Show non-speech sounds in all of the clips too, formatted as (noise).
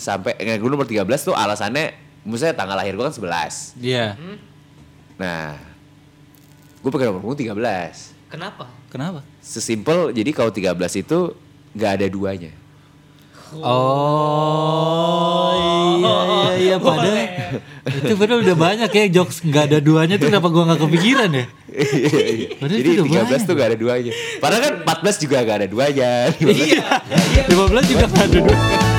sampai eh, gue nomor 13 tuh alasannya maksudnya tanggal lahir gue kan 11. Iya. Nah, gue pakai nomor punggung 13. Kenapa? Kenapa? Sesimpel jadi kalau 13 itu nggak ada duanya. Oh, iya iya iya padahal itu padahal udah banyak ya jokes nggak ada duanya tuh kenapa gua nggak kepikiran ya? Padahal Jadi itu udah 13 banyak. tuh gak ada duanya. Padahal kan 14 juga gak ada duanya. Iya. Iya. 15 juga nggak ada duanya.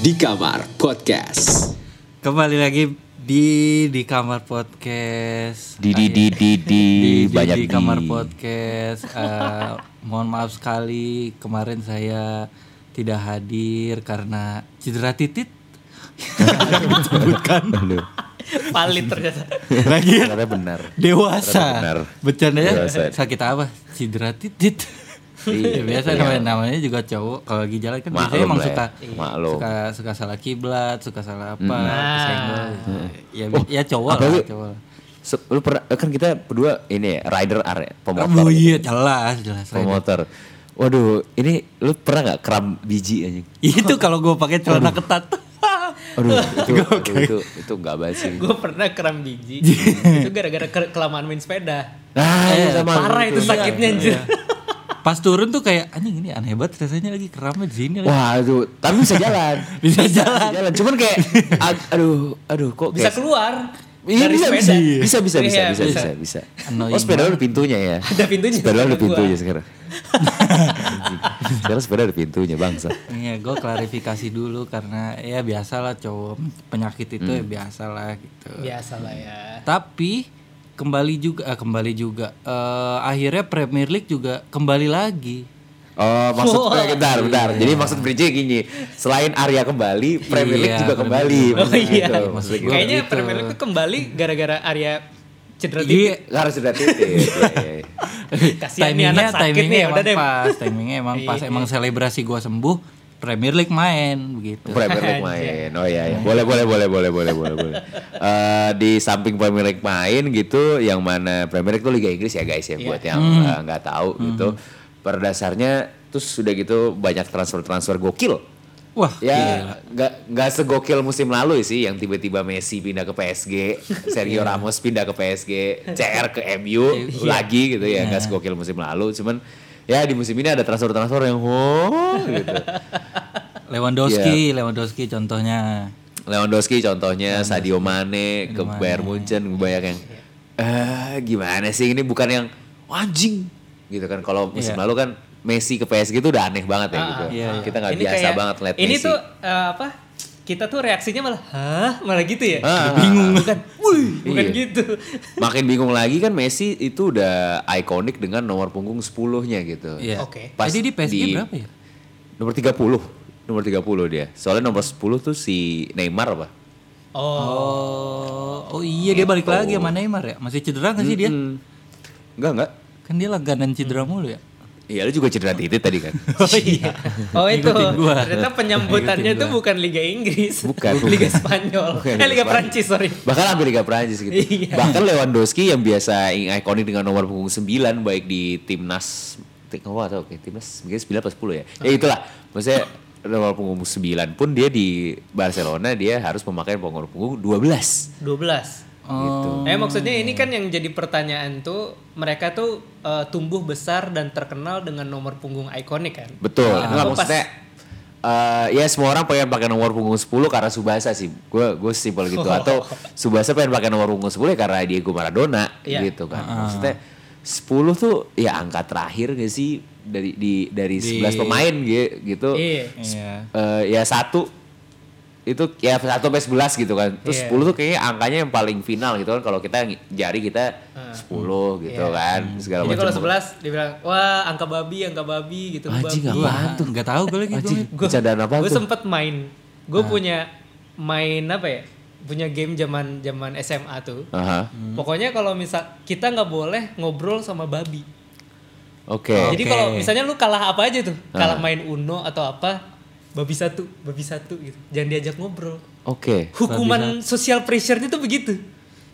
Di Kamar Podcast. Kembali lagi di di kamar podcast. Di di di di di di, banyak di kamar di. podcast. Eh, (laughs) mohon maaf sekali kemarin saya tidak hadir karena cedera titit. Disebutkan. Aduh, Valid ternyata. Lagi ternyata benar. dewasa. Benar. Bercanda ya? Dewasa. Sakit apa? Cedera titit. Iya, ya, biasa iya. namanya, namanya juga cowok kalau lagi jalan kan biasanya emang suka Maklum. suka suka salah kiblat, suka salah apa, Nah. kesenggol. gitu. Ya, Oh, ya cowok lah, cowok. Se- Lu pernah kan kita berdua ini ya, rider area pemotor. Oh iya jelas jelas. Pemotor. Waduh, ini lu pernah nggak kram biji anjing? Itu kalau gue pakai celana ketat. Aduh, itu aduh, itu itu enggak banget sih. Gue pernah kram biji. (laughs) itu gara-gara ke- kelamaan main sepeda. Ah, iya, sama Parah gitu. itu sakitnya anjir. Pas turun tuh kayak anjing ini aneh banget rasanya lagi keramnya di sini. Wah, aduh, tapi bisa jalan. (laughs) Bisa Bisa jalan. jalan. Cuman kayak ad- aduh, aduh kok Bisa kayak keluar Iya, dari bisa, sepeda. bisa, bisa, bisa, bisa, Iya, bisa, bisa. bisa, Oh, sepeda ada pintunya ya? Ada pintunya, Sepeda ada pintunya sekarang. Sekarang sepeda ada pintunya, bangsa. Iya, gue klarifikasi dulu karena ya biasalah cowok penyakit itu ya biasalah gitu. Biasa lah ya. Tapi kembali juga, eh, kembali juga. eh, akhirnya Premier League juga kembali lagi. Oh, maksud bentar, bentar. Jadi maksud bridge gini, selain Arya kembali, Premier League Iya, juga Premier kembali. Oh Maksudnya iya. gitu, maksudnya gitu. Kayaknya gitu. Premier League itu kembali gara-gara Arya cedera Iya, titik. harus sudah titik. Iya, iya. Kasihan nih anak sakit timingnya nih, emang udah deh. pas, timingnya emang pas, Iya. emang selebrasi gua sembuh, Premier League main begitu. Premier League (laughs) main. Oh iya, iya. Boleh, boleh, boleh, boleh, boleh, boleh, boleh. Eh, di samping Premier League main gitu, yang mana Premier League itu Liga Inggris ya guys ya, buat yang eh, nggak tahu gitu. Pada dasarnya terus sudah gitu banyak transfer-transfer gokil. Wah, Ya nggak nggak segokil musim lalu sih yang tiba-tiba Messi pindah ke PSG, (laughs) Sergio Ramos pindah ke PSG, CR ke MU lagi gitu ya nggak segokil musim lalu. Cuman ya di musim ini ada transfer-transfer yang oh gitu. Lewandowski, Iya. Lewandowski contohnya. Lewandowski contohnya Sadio Mane ke Bayern Munchen banyak yang eh gimana sih ini bukan yang anjing gitu kan kalau musim Iya. lalu kan Messi ke PSG itu udah aneh banget ya gitu iya, iya. kita nggak Ini biasa kayak- banget lihat Ini Messi tuh eh, apa? Kita tuh reaksinya malah, hah, malah gitu ya? Ah, Bingung. Bukan, wih, bukan Iya. gitu. makin bingung lagi kan Messi itu udah ikonik dengan nomor punggung 10-nya gitu Iya. Oke. Pas Jadi di PSG di- berapa ya? nomor 30 nomor 30 dia soalnya nomor 10 tuh si Neymar apa Oh, Oh, oh iya dia balik lagi sama Neymar ya? Masih cedera nggak sih dia? Hmm. enggak enggak Kan dia langganan cedera mulu ya? Iya lu juga cedera titit tadi kan (laughs) Oh iya. oh itu. Gua. Ternyata penyambutannya gua. bukan Liga Inggris, Bukan, (laughs) Liga bukan. Spanyol, Bukan, eh Liga Liga. Prancis sorry. Bahkan hampir Liga Prancis gitu. Iya. Bahkan Lewandowski yang biasa ikonik dengan nomor punggung 9 baik di timnas tim- oh, atau oke timnas mungkin 9 atau 10 ya. Ya itulah. Maksudnya nomor punggung 9 pun dia di Barcelona dia harus memakai nomor punggung 12 12. Oh. Eh maksudnya ini kan yang jadi pertanyaan tuh mereka tuh eh, tumbuh besar dan terkenal dengan nomor punggung ikonik kan. Betul. Nah, Enggak maksudnya eh, ya semua orang pengen pakai nomor punggung 10 karena Subasa sih. Gue gue simpel gitu atau Subasa pengen pakai nomor punggung 10 ya karena Diego Maradona Iya. gitu kan. Maksudnya 10 tuh ya angka terakhir gak sih dari di dari 11 pemain gi- gitu. Iya. Iya. Eh, ya satu itu ya satu sampai 11 gitu kan. Terus Iya. 10 tuh kayaknya angkanya yang paling final gitu kan. Kalau kita jari kita 10 gitu Iya. kan. Segala Jadi macam. kalau 11 dibilang wah angka babi, angka babi gitu. Anjing apaan Wah, tuh? nggak tahu gue lagi. Anjing, Gue. bercandaan apa Gue tuh? sempet main. Gue punya main apa ya? Punya game zaman zaman SMA tuh. Aha. Pokoknya kalau misal kita nggak boleh ngobrol sama babi. Oke. Jadi Oke. kalau misalnya lu kalah apa aja tuh, kalah Ah. main Uno atau apa, babi satu, babi satu gitu. Jangan diajak ngobrol. Oke. Hukuman social pressure-nya tuh begitu.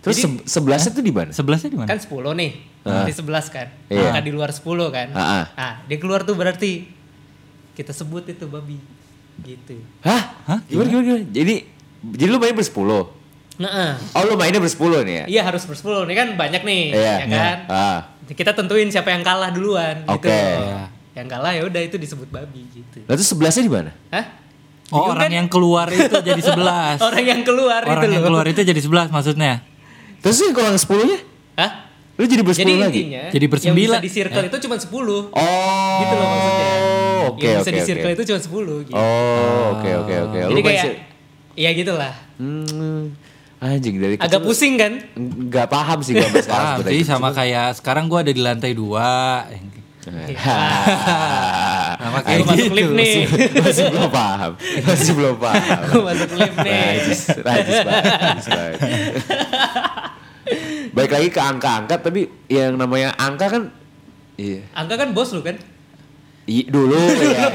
Terus se- sebelasnya tuh di mana? Sebelasnya di mana? Kan 10 nih. Di 11 kan. Iya. Angka di luar 10 kan. Ah, ah. Nah, dia keluar tuh berarti kita sebut itu babi. Gitu. Hah? Hah? Gimana, gimana, gimana? Jadi, jadi lu main bersepuluh? Nah, Oh lu mainnya bersepuluh nih ya? iya harus bersepuluh nih kan banyak nih, Iya. ya kan? Ah. Kita tentuin siapa yang kalah duluan gitu. Oke. Yang kalah ya udah itu disebut babi gitu. Lalu sebelasnya di mana? Hah? Oh, (laughs) orang yang keluar itu jadi 11. Orang yang keluar Orang itu yang loh. keluar itu jadi 11 maksudnya. Terus yang kalau yang sepuluhnya? Hah? Lu jadi Jadi bersepuluh lagi? intinya Jadi yang bersembilan. bisa di circle itu cuma 10. Oh. Gitu loh maksudnya. Oke, yang oke, bisa di oke. circle itu cuma 10 gitu. Oh, oke, oke, oke. Jadi kayak Iya gitulah. Hmm, anjing dari Agak pusing kan? Nggak paham sih sekarang Ah, sebenarnya. sih sama kayak sekarang gua ada di lantai dua. Nah, makanya masuk gitu. lift nih. masih belum paham. Masih belum paham. (laughs) Masuk lift nih. Rajis, rajis banget. rajis banget. Baik lagi ke angka-angka, tapi yang namanya angka kan, iya, Angga kan bos lu kan? I- dulu ya,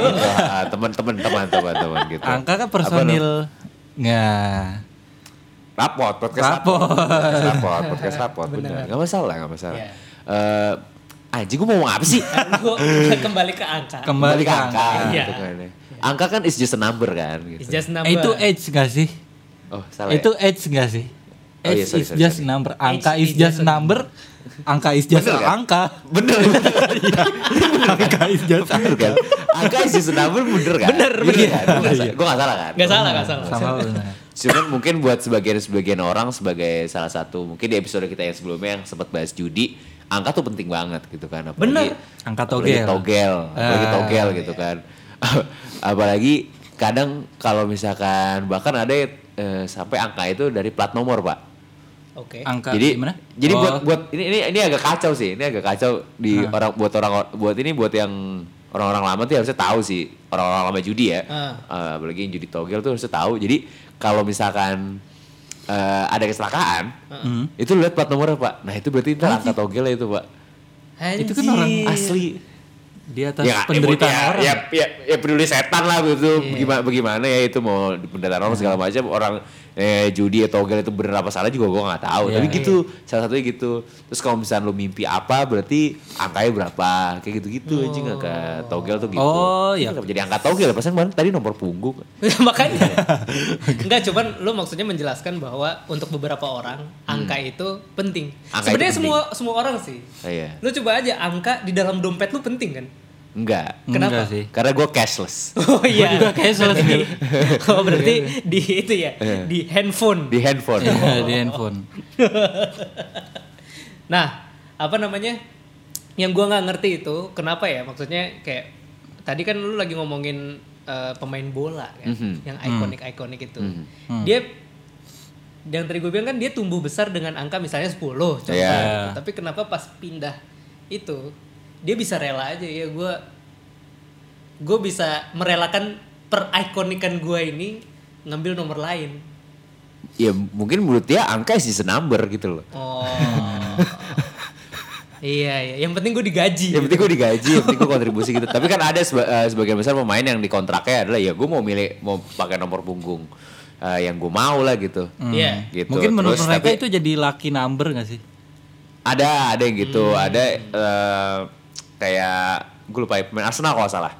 teman-teman, teman-teman, teman gitu. Angka kan personil nggak. Rapot, podcast rapot. Rapot. Podcast rapot, podcast rapot, benar. Gak masalah, gak masalah. Iya. Eh, anjing gue mau ngomong apa sih? (laughs) Gua kembali ke angka. Kembali ke angka. Iya. gitu kan ya. Angka kan is just a number kan gitu. It's just number. Eh, itu age nggak sih? Oh, salah Itu ya? age nggak sih? Oh, Age iya, sorry, is sorry, just sorry. number. Angka Age is is just a number. Angka is just Bener kan? angka. Bener, (laughs) Angka is just bener kan? Angka is just a number bener kan? Bener, Iya bener. kan? Gue gak, gua gak salah kan? Gak salah, gak salah. sama benar. Cuman mungkin buat sebagian-sebagian orang sebagai salah satu mungkin di episode kita yang sebelumnya yang sempat bahas judi, angka tuh penting banget gitu kan. Apalagi, Bener. Angka apalagi togel. togel, apalagi Ah, togel gitu kan. (laughs) apalagi kadang kalau misalkan bahkan ada eh, sampai angka itu dari plat nomor pak. Oke. Angka jadi gimana? jadi Oh, buat buat ini ini ini agak kacau sih ini agak kacau di orang buat orang buat ini buat yang orang-orang lama tuh harusnya tahu sih orang-orang lama judi ya Ah. Eh, apalagi yang judi togel tuh harusnya tahu jadi kalau misalkan eh, ada kecelakaan Hmm. itu lihat plat nomornya pak. Nah itu berarti ntar angka togelnya itu pak. Itu kan orang Anjir. asli di atas ya, penderitaan ya, orang. ya, ya, ya peduli setan lah gitu bagaimana bagaimana ya itu mau penderitaan orang segala macam orang eh, judi atau togel itu bener apa salah juga gue nggak tahu Iya. tapi gitu salah satunya gitu terus kalau misalnya lu mimpi apa berarti angkanya berapa kayak gitu gitu anjing angka togel tuh gitu Oh, iya. Kenapa jadi angka togel pasan kemarin tadi nomor punggung (laughs) Makanya. Enggak, cuman lu maksudnya menjelaskan bahwa untuk beberapa orang angka itu penting. Hmm. Sebenarnya semua semua orang sih. Ah, iya Lu coba aja angka di dalam dompet lu penting kan? Enggak Kenapa? Enggak sih. karena gue cashless (laughs) Oh iya. juga cashless nih. (laughs) oh berarti di itu ya, di handphone. di handphone Iya, di handphone. (laughs) Nah, apa namanya? Yang gua nggak ngerti itu kenapa ya? Maksudnya kayak tadi kan lu lagi ngomongin eh, pemain bola kan, Mhm. yang ikonik-ikonik itu. Mhm. Dia yang tadi gue bilang kan dia tumbuh besar dengan angka misalnya 10 contoh. Iya. Tapi kenapa pas pindah itu dia bisa rela aja ya gua gue bisa merelakan per ikonikan gua ini ngambil nomor lain. ya mungkin menurut dia angka is just a number gitu loh Oh. (laughs) iya, iya. Yang penting gue digaji. yang penting gue digaji, yang penting gue kontribusi gitu. Tapi kan ada seba- eh, sebagian besar pemain yang di kontraknya adalah ya gue mau milih mau pakai nomor punggung eh, yang gue mau lah gitu. Iya. Gitu. Mungkin menurut Terus, mereka tapi itu jadi lucky number gak sih? ada ada yang gitu, Hmm. ada eh, kayak gue lupa ya, pemain Arsenal kalau salah.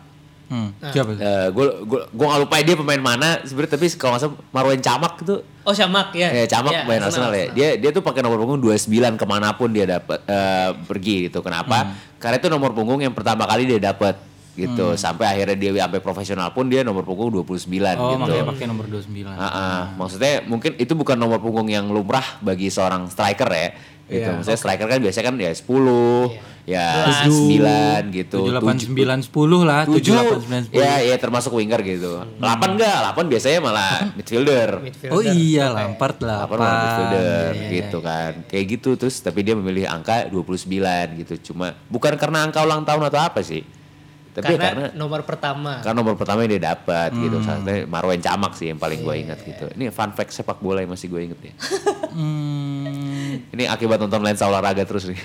Hmm. Nah. Siapa? gue gue gue nggak lupa dia pemain mana sebenarnya tapi kalau nggak salah Marwan Camak itu Oh Syamak ya. Ya, Camak Iya, main Arsenal, ya. Dia dia tuh pakai nomor punggung 29 ke mana pun dia dapat eh, pergi gitu. Kenapa? Hmm. Karena itu nomor punggung yang pertama kali dia dapat gitu. Sampai akhirnya dia sampai profesional pun dia nomor punggung 29 Oh, gitu. makanya pakai nomor 29. Ah, ah. maksudnya mungkin itu bukan nomor punggung yang lumrah bagi seorang striker ya. Gitu. Iya, Maksudnya striker kan biasanya kan ya 10, ya 9 gitu. 7, 8, tujuh- 9, 10 lah. 7, 8, 9, 10. Ya, ya termasuk winger gitu. 8 enggak, 8 biasanya malah midfielder. (laughs) Midfielder. Oh iya, Lampard lah. apa namanya midfielder gitu kan kayak gitu terus tapi dia memilih angka 29 gitu cuma bukan karena angka ulang tahun atau apa sih tapi ya karena, karena nomor pertama. karena nomor pertama yang dia dapat gitu Hmm. saatnya Marwan Camak sih yang paling gue Iya, ingat gitu ini fun fact sepak bola yang masih gue inget ya (laughs) Hmm. ini akibat nonton lensa olahraga terus nih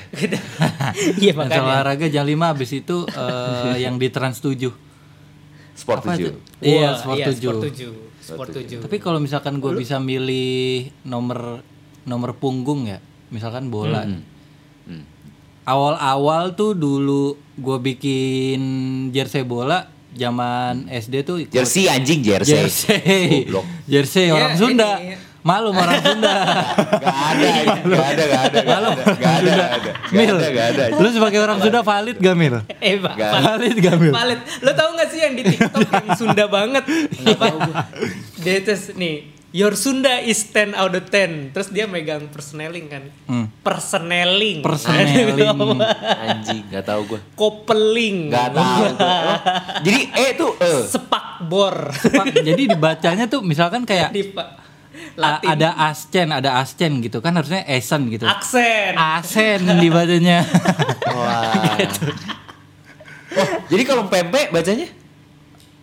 (laughs) Iya makanya. olahraga jam 5 habis itu eh, yang di Trans 7. Sport Apa 7. itu? Iya, Wah, Sport iya, 7. Sport 7. Sport 7. Tapi kalau misalkan gue bisa milih nomor nomor punggung ya, misalkan bola. Hmm. Awal-awal tuh dulu gue bikin jersey bola zaman SD tuh ikut Jersey anjing jersey. jersey, Goblok. jersey orang Ya, Sunda. ini- Malu sama orang Sunda. Gak ada, gak ada, gak ada, gak ada, gak ada, gak ada, gak ada, Mil, gak ada, gak ada. lu sebagai orang Sunda valid gak Mil? eh, Pak. Gak. Valid gak Mil? Valid. Lo tau gak sih yang di TikTok yang Sunda banget? Apa? Dia terus nih, your Sunda is 10 out of 10. Terus dia megang personeling kan. Hmm. Personeling. Personeling. (laughs) Anjing, gak tau gue. Kopeling. Gak tau gue. (laughs) Jadi E tuh E. Sepakbor. Pak, jadi dibacanya tuh misalkan kayak di a- Latin. ada ascen, ada ascen gitu kan harusnya esen gitu. Aksen. Asen (laughs) dibacanya. Wah. Oh, jadi kalau pempek bacanya?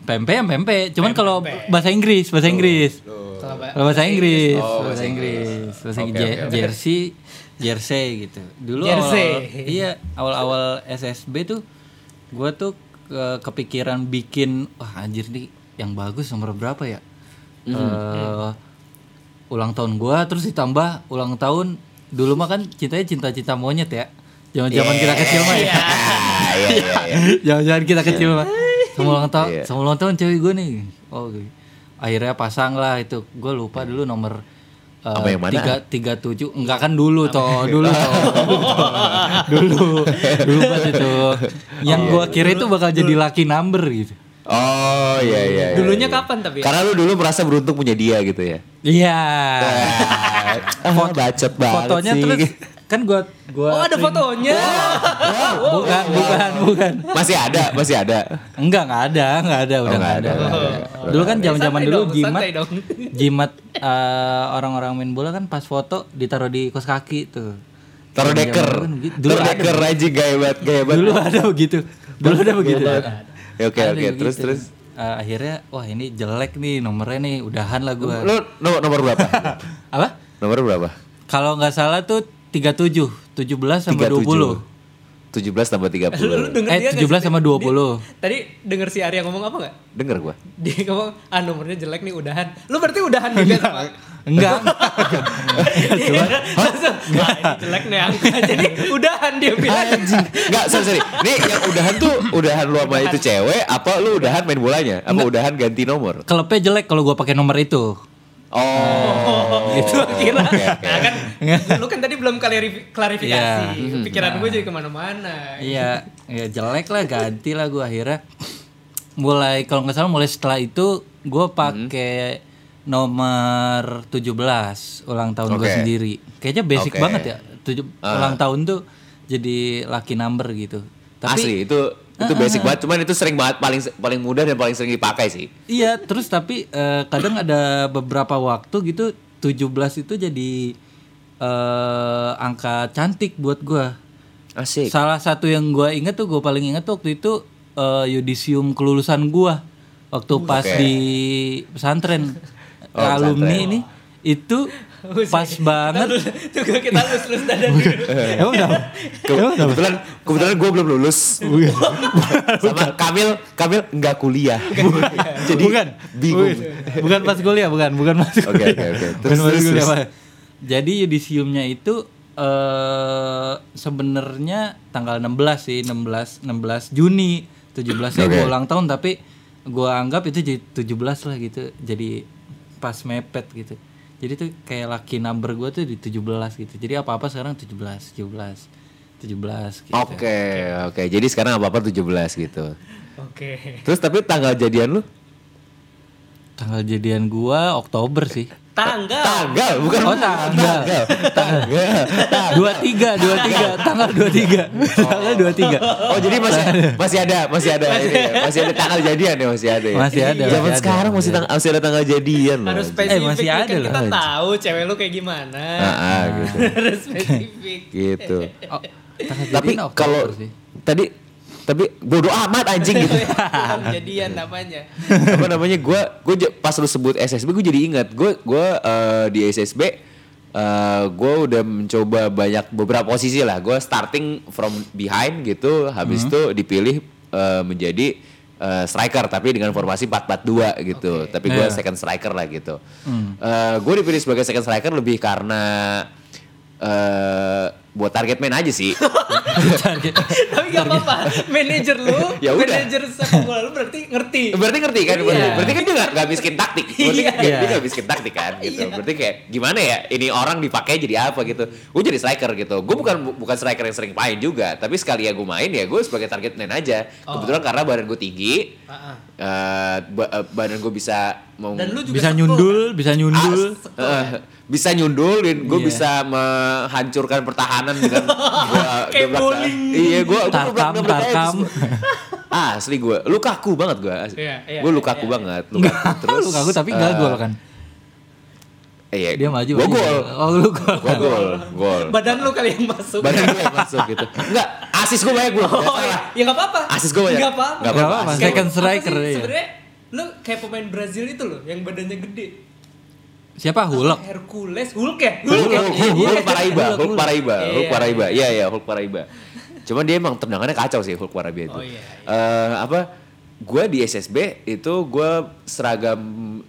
pempe yang pempe, cuman kalau bahasa Inggris, bahasa Inggris. Kalau ba- Kalau bahasa Inggris, Oh, bahasa bahasa Inggris, bahasa Inggris. oke, oke. jersey, jersey gitu. Dulu Jersey. awal, iya awal-awal SSB tuh, gua tuh ke- kepikiran bikin, wah anjir nih, yang bagus nomor berapa ya? Eh, ulang tahun gua, terus ditambah ulang tahun dulu mah kan cintanya cinta-cinta monyet ya. Zaman-zaman kita kecil mah ya. Iya, iya, iya. (laughs) Jangan-jangan kita kecil mah. Sama ulang tahun, Iya. sama ulang tahun cewek gue nih. Oh, gitu. Akhirnya pasang lah itu. Gue lupa dulu nomor eh, Apa yang mana? tiga tiga tujuh enggak kan dulu toh dulu toh dulu dulu pas itu yang gua kira itu bakal jadi lucky number gitu Oh iya iya. iya, Dulunya iya. kapan tapi? Karena lu dulu merasa beruntung punya dia gitu ya. iya Ah, (laughs) bacot banget fotonya sih. terus kan gua gua Oh ada fotonya. bukan bukan bukan Masih ada, masih ada. enggak enggak ada enggak ada udah Oh, enggak nggak ada, dulu kan zaman zaman Santai dulu dong, jimat (laughs) jimat eh, orang-orang main bola kan pas foto ditaruh di kos kaki tuh Taruh Zaman-zaman deker. dulu kan Taruh deker aja gaya banget, gaya banget. dulu ada begitu dulu ada begitu Ya, Oke Ada oke, terus begitu. terus. Eh, akhirnya wah ini jelek nih nomornya nih udahan lah gua Lu nomor, nomor berapa? (laughs) apa nomor berapa? kalau nggak salah tuh 37 17 sama 20 17 tambah 30. Lu denger Eh, dia nggak 17 sih? sama 20. Dia- Tadi denger si Arya ngomong apa nggak? Denger gua. Dia ngomong, ah nomornya jelek nih udahan. Lu berarti udahan juga sama? enggak langsung, ah ini jelek nih angka. (laughs) Jadi udahan dia bilang. Anjing. Enggak, sorry, sorry. Nih yang udahan tuh udahan lu sama itu cewek apa lu udahan main bolanya? Apa udahan ganti nomor? klubnya jelek kalau gua pakai nomor itu Oh. Gitu kira. Oke, oke. Nah kan, (laughs) lu kan tadi belum klarifi- klarifikasi. Iya. Pikiran gue jadi ke mana-mana. Iya, ya jelek lah ganti lah gue akhirnya. Mulai kalau nggak salah mulai setelah itu gue pakai nomor 17 ulang tahun gue Oke. sendiri. Kayaknya basic Oke. banget ya. Tujuh, ulang tahun tuh jadi lucky number gitu. Tapi Asli itu itu basic banget, cuman itu sering banget paling paling mudah dan paling sering dipakai sih. iya, terus tapi eh, kadang ada beberapa waktu gitu 17 itu jadi eh, angka cantik buat gua. Asik. Salah satu yang gua inget tuh, gua paling inget tuh waktu itu eh, yudisium kelulusan gua waktu pas Oke. di pesantren Oh, alumni pesantren. ini itu pas banget. Tunggu kita lulus-lulus dadan dulu. (laughs) Emang? Ke- kebetulan kebetulan gue belum lulus. (laughs) Sama Kamil Kamil nggak kuliah. Jadi bukan, bingung. bukan, bukan pas kuliah, bukan, bukan pas Oke, kuliah. oke, oke. Bukan Terus, pas terus, kuliah. Jadi yudisiumnya itu eh sebenarnya tanggal 16 sih, 16 16 Juni. 17 nya Oke. gua ulang tahun tapi gua anggap itu jadi 17 lah gitu. Jadi pas mepet gitu. Jadi tuh kayak lucky number gua tuh di 17 gitu. Jadi apa-apa sekarang 17, 17, 17 gitu. Oke, oke. Jadi sekarang apa-apa 17 gitu. Oke. Terus tapi tanggal jadian lu? Tanggal jadian gua Oktober sih. Tanggal. Tanggal, bukan Oh tanggal. tanggal. dua tiga dua tiga tanggal dua tiga tanggal dua tiga Oh, jadi masih masih ada, masih ada ini ya. Masih ada tanggal jadian ya, masih ada ya. Masih ada, Zaman masih ada. sekarang masih tang- masih ada tanggal jadian loh. Harus anjing. spesifik Eh, masih ada kan loh. kita tahu cewek lu kayak gimana. Ah, ah, gitu. (laughs) Harus spesifik. gitu. oh, tanggal Tapi kalau tadi tapi bodoh amat anjing gitu. (laughs) Belum jadian namanya. apa namanya gue gue pas lu sebut SSB gue jadi ingat gue gue eh, di SSB eh gue udah mencoba banyak beberapa posisi lah gue starting from behind gitu habis itu dipilih eh, menjadi eh, striker tapi dengan formasi 4-4-2 gitu. Tapi gue Iya. second striker lah gitu. gue dipilih sebagai second striker lebih karena eh buat target man aja sih. (laughs) Tapi gak apa-apa, manajer lu, (laughs) Ya manajer sepak bola lu berarti ngerti. Berarti ngerti kan? Iya. Berarti kan dia gak, gak miskin taktik. Berarti kan dia, Iya. dia gak miskin taktik kan gitu. Berarti kayak gimana ya ini orang dipakai jadi apa gitu. Gue jadi striker gitu. Gue bukan bukan striker yang sering main juga. Tapi sekali ya gue main ya gue sebagai target man aja. Kebetulan karena badan gue tinggi. Ah, ah. eh, ba- eh, badan gue bisa mau Dan lu juga Bisa sekol, nyundul, bisa nyundul. Eh, bisa nyundul dan gue Iya. bisa menghancurkan pertahanan dengan (laughs) gua Kayak bowling. Iya, gue Tarkam, tarkam. Ah, asli gue. Lukaku banget gue. Iya, iya, gue lukaku iya, banget. Lukaku. (laughs) Terus Lu kaku tapi enggak eh, gol kan. Iya, Dia maju. Gue gol. Oh, lu gol. Gue gol. Gol. Badan lu kali yang masuk. Badan gue yang masuk gitu. Enggak, asis gue banyak gue. Oh, iya. ya nggak apa-apa. Asis gue banyak. Nggak apa-apa. Nggak Nggak apa-apa, second striker, iya. Sebenarnya lu kayak pemain Brazil itu loh, yang badannya gede. Siapa Hulk? Hercules, Hulk ya? Hulk, ya? Hulk, Iya, Hulk, iya. Hulk Paraiba, Hulk, Hulk Hulk. Paraiba, Iya, Hulk iya. Paraiba. Iya, iya, Hulk Paraiba. Cuman dia emang tendangannya kacau sih Hulk Paraiba itu. Oh, iya, Eh, apa? Gue di SSB itu gue seragam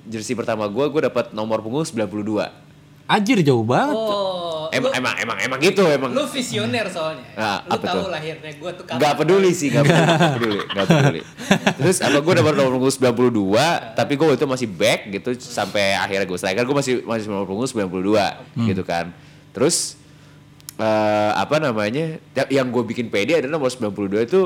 jersey pertama gue, gue dapat nomor punggung 92. Anjir jauh banget. Oh, Emang, lu, emang, emang, emang gitu emang. lu visioner soalnya. Ah, lu apa tahu tuh? lahirnya gua tuh kapan. Gak peduli sih, gak peduli, gak (laughs) peduli, gak peduli. Terus apa gue dapat nomor punggung 92, tapi gue itu masih back gitu sampai akhirnya gue striker gue masih masih nomor punggung 92 gitu kan. Terus eh apa namanya? ya- Yang gue bikin pede adalah nomor 92 itu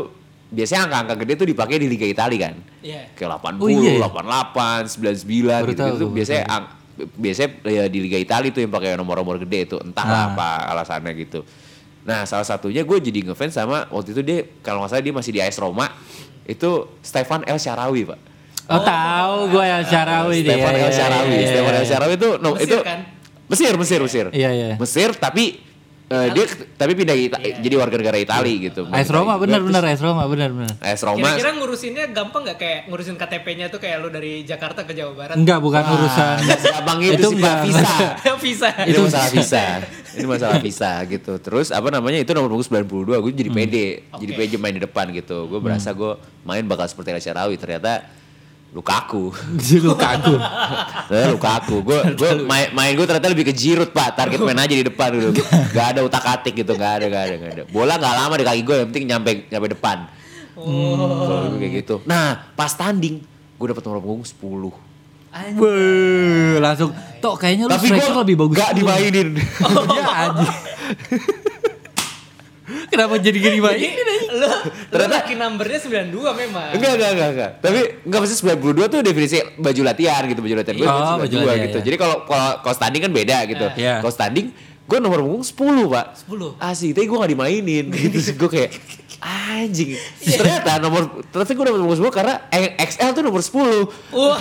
biasanya angka-angka gede tuh dipakai di Liga Italia kan. Iya. Kayak 80, Oh, iya ya? 88, 99 Baru gitu, tahu gitu tuh biasanya ang- biasanya ya di Liga Italia tuh yang pakai nomor-nomor gede itu entahlah Ah. apa alasannya gitu. Nah salah satunya gue jadi ngefans sama waktu itu dia kalau nggak salah dia masih di AS Roma itu Stefan El Sharawi pak. Oh, tahu gue yang Syarawi dia. Stefan El Iya, Sharawi, iya, Stefan iya. El Sharawi itu no, Mesir itu kan? Mesir Mesir Mesir. Iya, iya. Mesir tapi eh, dia tapi pindah Ita- jadi warga negara Italia gitu. AS Roma benar benar AS Roma benar benar. AS Roma Kira-kira ngurusinnya gampang nggak kayak ngurusin KTP-nya tuh kayak lu dari Jakarta ke Jawa Barat? Enggak bukan urusan. (laughs) nggak segampang itu, sih enggak. visa. (laughs) Visa. itu masalah visa ini masalah visa gitu terus apa namanya itu nomor punggung 92 gue jadi pede jadi Oke. pede main di depan gitu gue berasa gue main bakal seperti El Sharawi ternyata Lukaku (laughs) (laughs) Lu kaku. Eh, Lukaku gue gue main, main gue ternyata lebih ke Giroud pak. Target main aja di depan dulu. Gak ada utak atik gitu gak ada gak ada gak ada. Bola gak lama di kaki gue yang penting nyampe nyampe depan. Kalau gue kayak gitu. Nah pas tanding gue dapet nomor punggung 10 Anjir. Wih, langsung. Tok kayaknya lu tapi gue lebih bagus. gak dimainin. (laughs) Iya anjir. Kenapa jadi gini mainin? (laughs) lu, lu Ternyata- lucky numbernya 92 memang. Enggak, enggak, enggak, enggak. Tapi enggak pasti 92 tuh definisi baju latihan gitu, baju latihan gue Oh, baju 92 latihan, gitu. ya. Jadi kalau kalau kalau standing kan beda gitu. Iya. Kalau standing gue nomor punggung 10, Pak. 10. Asli, tapi gue gak dimainin (laughs) gitu. Gue kayak anjing. Ternyata nomor ternyata gue nomor punggung 10 karena eh, XL tuh nomor 10. Wah,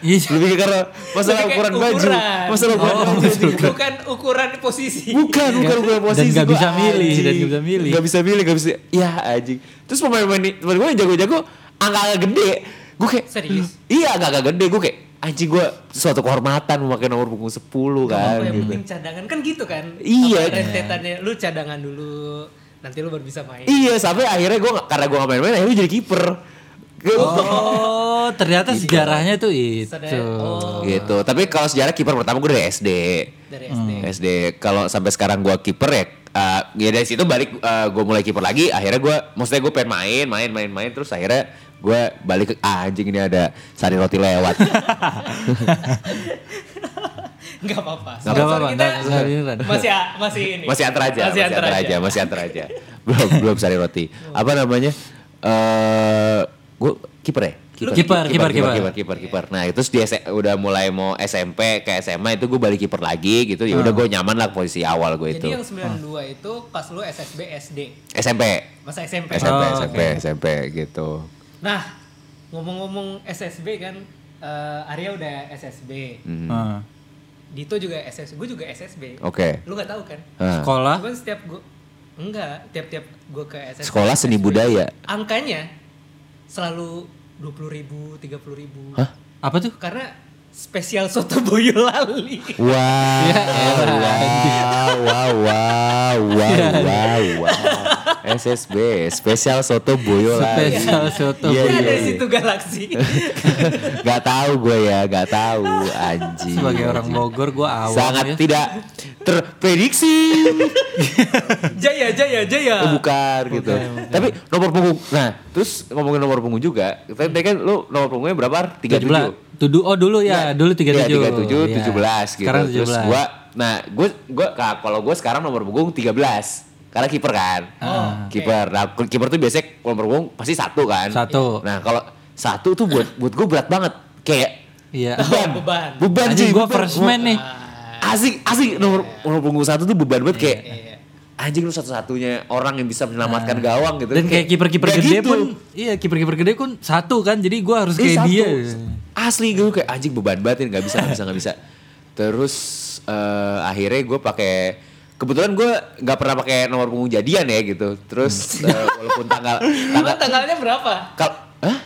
Iya. Lebih ke karena masalah lebih kayak ukuran baju. Masalah ukuran Oh, baju. bukan ukuran posisi. Bukan, bukan ukuran posisi. nggak gua bisa milih, dan nggak bisa milih. Nggak bisa milih, nggak bisa. Ya anjing. Terus pemain-pemain teman gue yang jago-jago angka-angka gede. Gue kayak Serius? Iya, angka-angka gede. Gue kayak anjing gue suatu kehormatan memakai nomor punggung 10 kan. Apa yang gitu. penting cadangan kan gitu kan? Iya. Apa rentetannya lu cadangan dulu, nanti lu baru bisa main. Iya, sampai akhirnya gue karena gue gak main-main, akhirnya gue jadi kiper. Gue- Oh, ternyata sejarahnya tuh itu. Oh, gitu. Tapi kalau sejarah kiper pertama gue dari SD. dari SD. SD. Kalau sampai sekarang gua kiper ya, uh, ya dari situ balik uh, gue mulai kiper lagi. Akhirnya gua, maksudnya gue pengen main, main, main, main. Terus akhirnya gue balik ke ah, anjing ini ada sari roti lewat. (laughs) Enggak apa-apa. Nggak Sponsor apa-apa, kita masih masih ini. masih antar aja, Masih antar aja. masih antar aja. belum belum sari roti. Apa namanya? Eh, gue kiper ya. Kiper, kiper, kiper. kiper, kiper, kiper. Nah itu dia udah mulai mau SMP ke SMA itu gue balik kiper lagi gitu. Ya udah gue nyaman lah posisi awal gue itu. Jadi yang 92 itu pas lu SSB SD. SMP, Masa SMP. SMP, Oh, SMP, SMP gitu. Nah, ngomong-ngomong SSB kan eh, Arya udah SSB. Hmm. Ah. Dito juga SSB. Gue juga SSB. Oke. Lu gak tahu kan? Nah, Sekolah. Cuman setiap gue enggak, tiap-tiap gue ke SSB. Sekolah seni SSB, budaya. Angkanya selalu 20 ribu, 30 ribu. Hah? Apa tuh? Karena spesial soto Boyolali. Wah, Ya elah, wow, wow, wow, wow, wow, wow. SSB, spesial soto Boyolali. Spesial soto Iya, Ada iya, di iya. situ galaksi. (laughs) Gak tahu gue ya, gak tahu anjing. Sebagai orang Bogor gue awam sangat ya. tidak terprediksi. (laughs) jaya, jaya, jaya. Oh, bukan gitu. Tapi nomor punggung. Nah, terus ngomongin nomor punggung juga. Tadi kan lu nomor punggungnya berapa? 37. 17. Tudu, oh dulu ya, dulu 37. Iya, 37, Iya. 17 gitu. Sekarang Terus 17. gua nah, gua gua ka- kalau gua sekarang nomor punggung 13. Karena kiper kan. Oh, kiper. Nah, kiper tuh biasanya nomor punggung pasti satu kan. Satu. Nah, kalau satu tuh buat buat gua berat banget. Kayak Iya. beban, (laughs) beban. beban gue beban. first man nih. Asik, asik nomor nomor punggung satu tuh beban banget kayak Iya. Anjing lu satu-satunya orang yang bisa menyelamatkan gawang gitu. Dan kayak kiper-kiper gede gitu. pun, iya kiper-kiper gede pun satu kan, jadi gue harus Iya, kayak satu. dia. Asli gue kayak anjing beban batin nggak bisa nggak bisa nggak bisa. Terus eh, akhirnya gue pakai kebetulan gue nggak pernah pakai nomor punggung jadian ya gitu. Terus Hmm. eh, walaupun tanggal (laughs) tanggal tanggalnya berapa? kal Hah?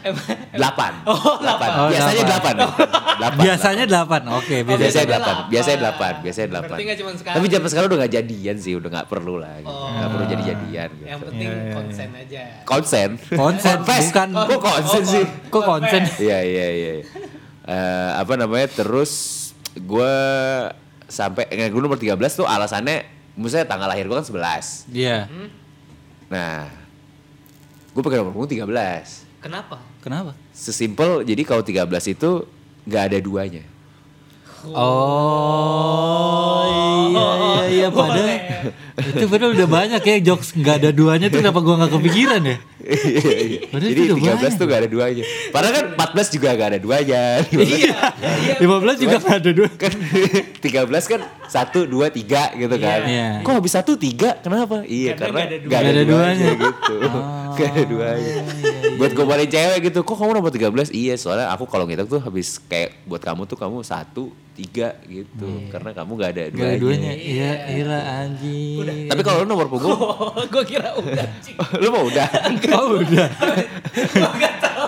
Delapan. (laughs) Oh, delapan. Oh, Biasanya (laughs) delapan. Biasanya delapan, oke. Biasanya biasanya delapan. delapan. Biasanya delapan. Biasanya delapan. Berarti nggak cuma sekali. Tapi zaman sekarang udah nggak jadian sih, udah nggak perlu lah. Gitu. Oh. Nggak perlu jadi-jadian gitu. Yang penting konsen aja. Konsen. Konsen, Confess. bukan. Kok konsen Oh, sih? Kok konsen? Iya iya iya. Eh, apa namanya? Terus gue sampai eh, gue nomor 13 tuh alasannya maksudnya tanggal lahir gue kan 11. Iya. Nah, gue pakai nomor punggung 13. Kenapa? Kenapa? Sesimpel jadi kalau 13 itu nggak ada duanya. Oh, iya iya iya padahal itu padahal udah banyak ya jokes nggak ada duanya tuh kenapa gua nggak kepikiran ya? Iya, iya. Padahal Jadi itu udah 13 banyak. tuh gak ada duanya. Padahal kan 14 juga gak ada duanya. Iya. Iya. 15 juga nggak ada dua. kan 13 kan 1, 2, 3 gitu kan. Iya. Kok habis 1, 3 kenapa? Iya Karena karena, nggak ada gak ada, duanya. Oh, duanya, Nggak ada gitu. Gak ada duanya. Buat gombalin cewek gitu, kok kamu nomor 13? Iya soalnya aku kalau ngitung tuh habis kayak buat kamu tuh kamu 1, 3 gitu. Karena kamu gak ada Nggak ada duanya. duanya. Iya, iya anjing. Tapi kalau lu nomor punggung, (laughs) Oh, gue kira udah. (laughs) Lu mau udah. (laughs) Oh udah. Gue nggak tahu.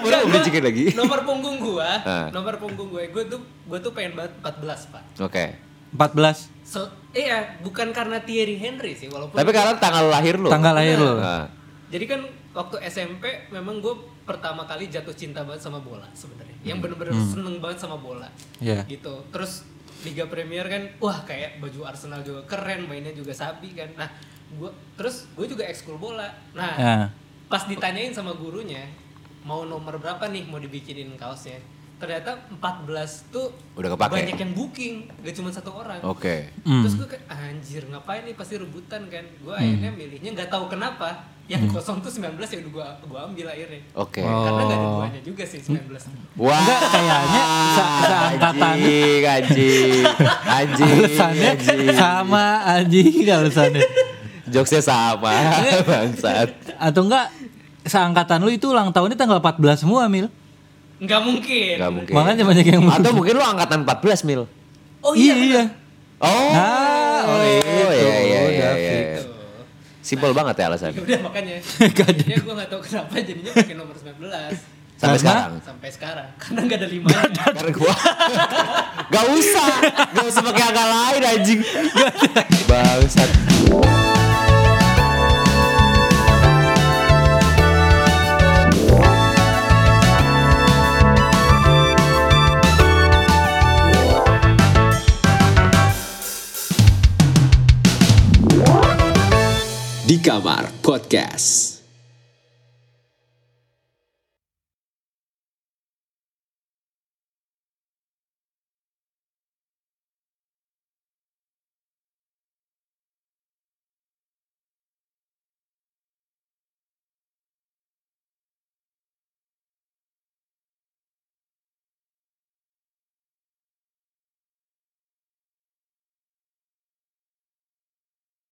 Lu mau beliin lagi. Nomor punggung gua, Ah. nomor punggung gue, gue tuh gue tuh pengen banget 14 pak. Oke. 14 Sel- iya, bukan karena Thierry Henry sih, walaupun. Tapi karena tanggal lahir lu. tanggal lahir lo. Nah, Jadi kan waktu SMP memang gue pertama kali jatuh cinta banget sama bola sebenarnya. Yang bener-bener seneng banget sama bola. Iya. Gitu. Terus Liga Premier kan, wah kayak baju Arsenal juga keren, mainnya juga sabi kan. Nah, gua terus gue juga ekskul bola. Nah, Ya. pas ditanyain sama gurunya, mau nomor berapa nih mau dibikinin kaosnya? Ternyata 14 tuh Udah kepake. banyak yang booking, gak cuma satu orang. Oke. Hmm. Terus gue kayak anjir ngapain nih pasti rebutan kan. Gue akhirnya milihnya nggak tahu kenapa. Yang kosong tuh 19 ya udah gue gua ambil akhirnya. Oke. Karena gak ada Oh. duanya juga sih 19. Wah, Enggak, kayaknya se- seangkatan. Anjing, anjing, anjing, Alasannya anjing. sama anjing alasannya. Jokesnya sama, (laughs) bangsat. Atau enggak seangkatan lu itu ulang tahunnya tanggal 14 semua, Mil. Nggak mungkin. Gak mungkin. Makanya banyak yang Atau mungkin lu angkatan 14 mil. Oh iya, iya. iya. Oh, Nah, oh, itu, iya, iya, iya, udah iya. Tuh. Simpel banget ya Ya alasannya. udah makanya. (laughs) jadinya gue nggak tahu kenapa jadinya pakai nomor 19 Sampai Karena- sekarang. sampai sekarang karena nggak ada limanya. Karena gua (laughs) gak usah, gak usah pakai angka lain anjing. Bangsat. Di Kamar Podcast.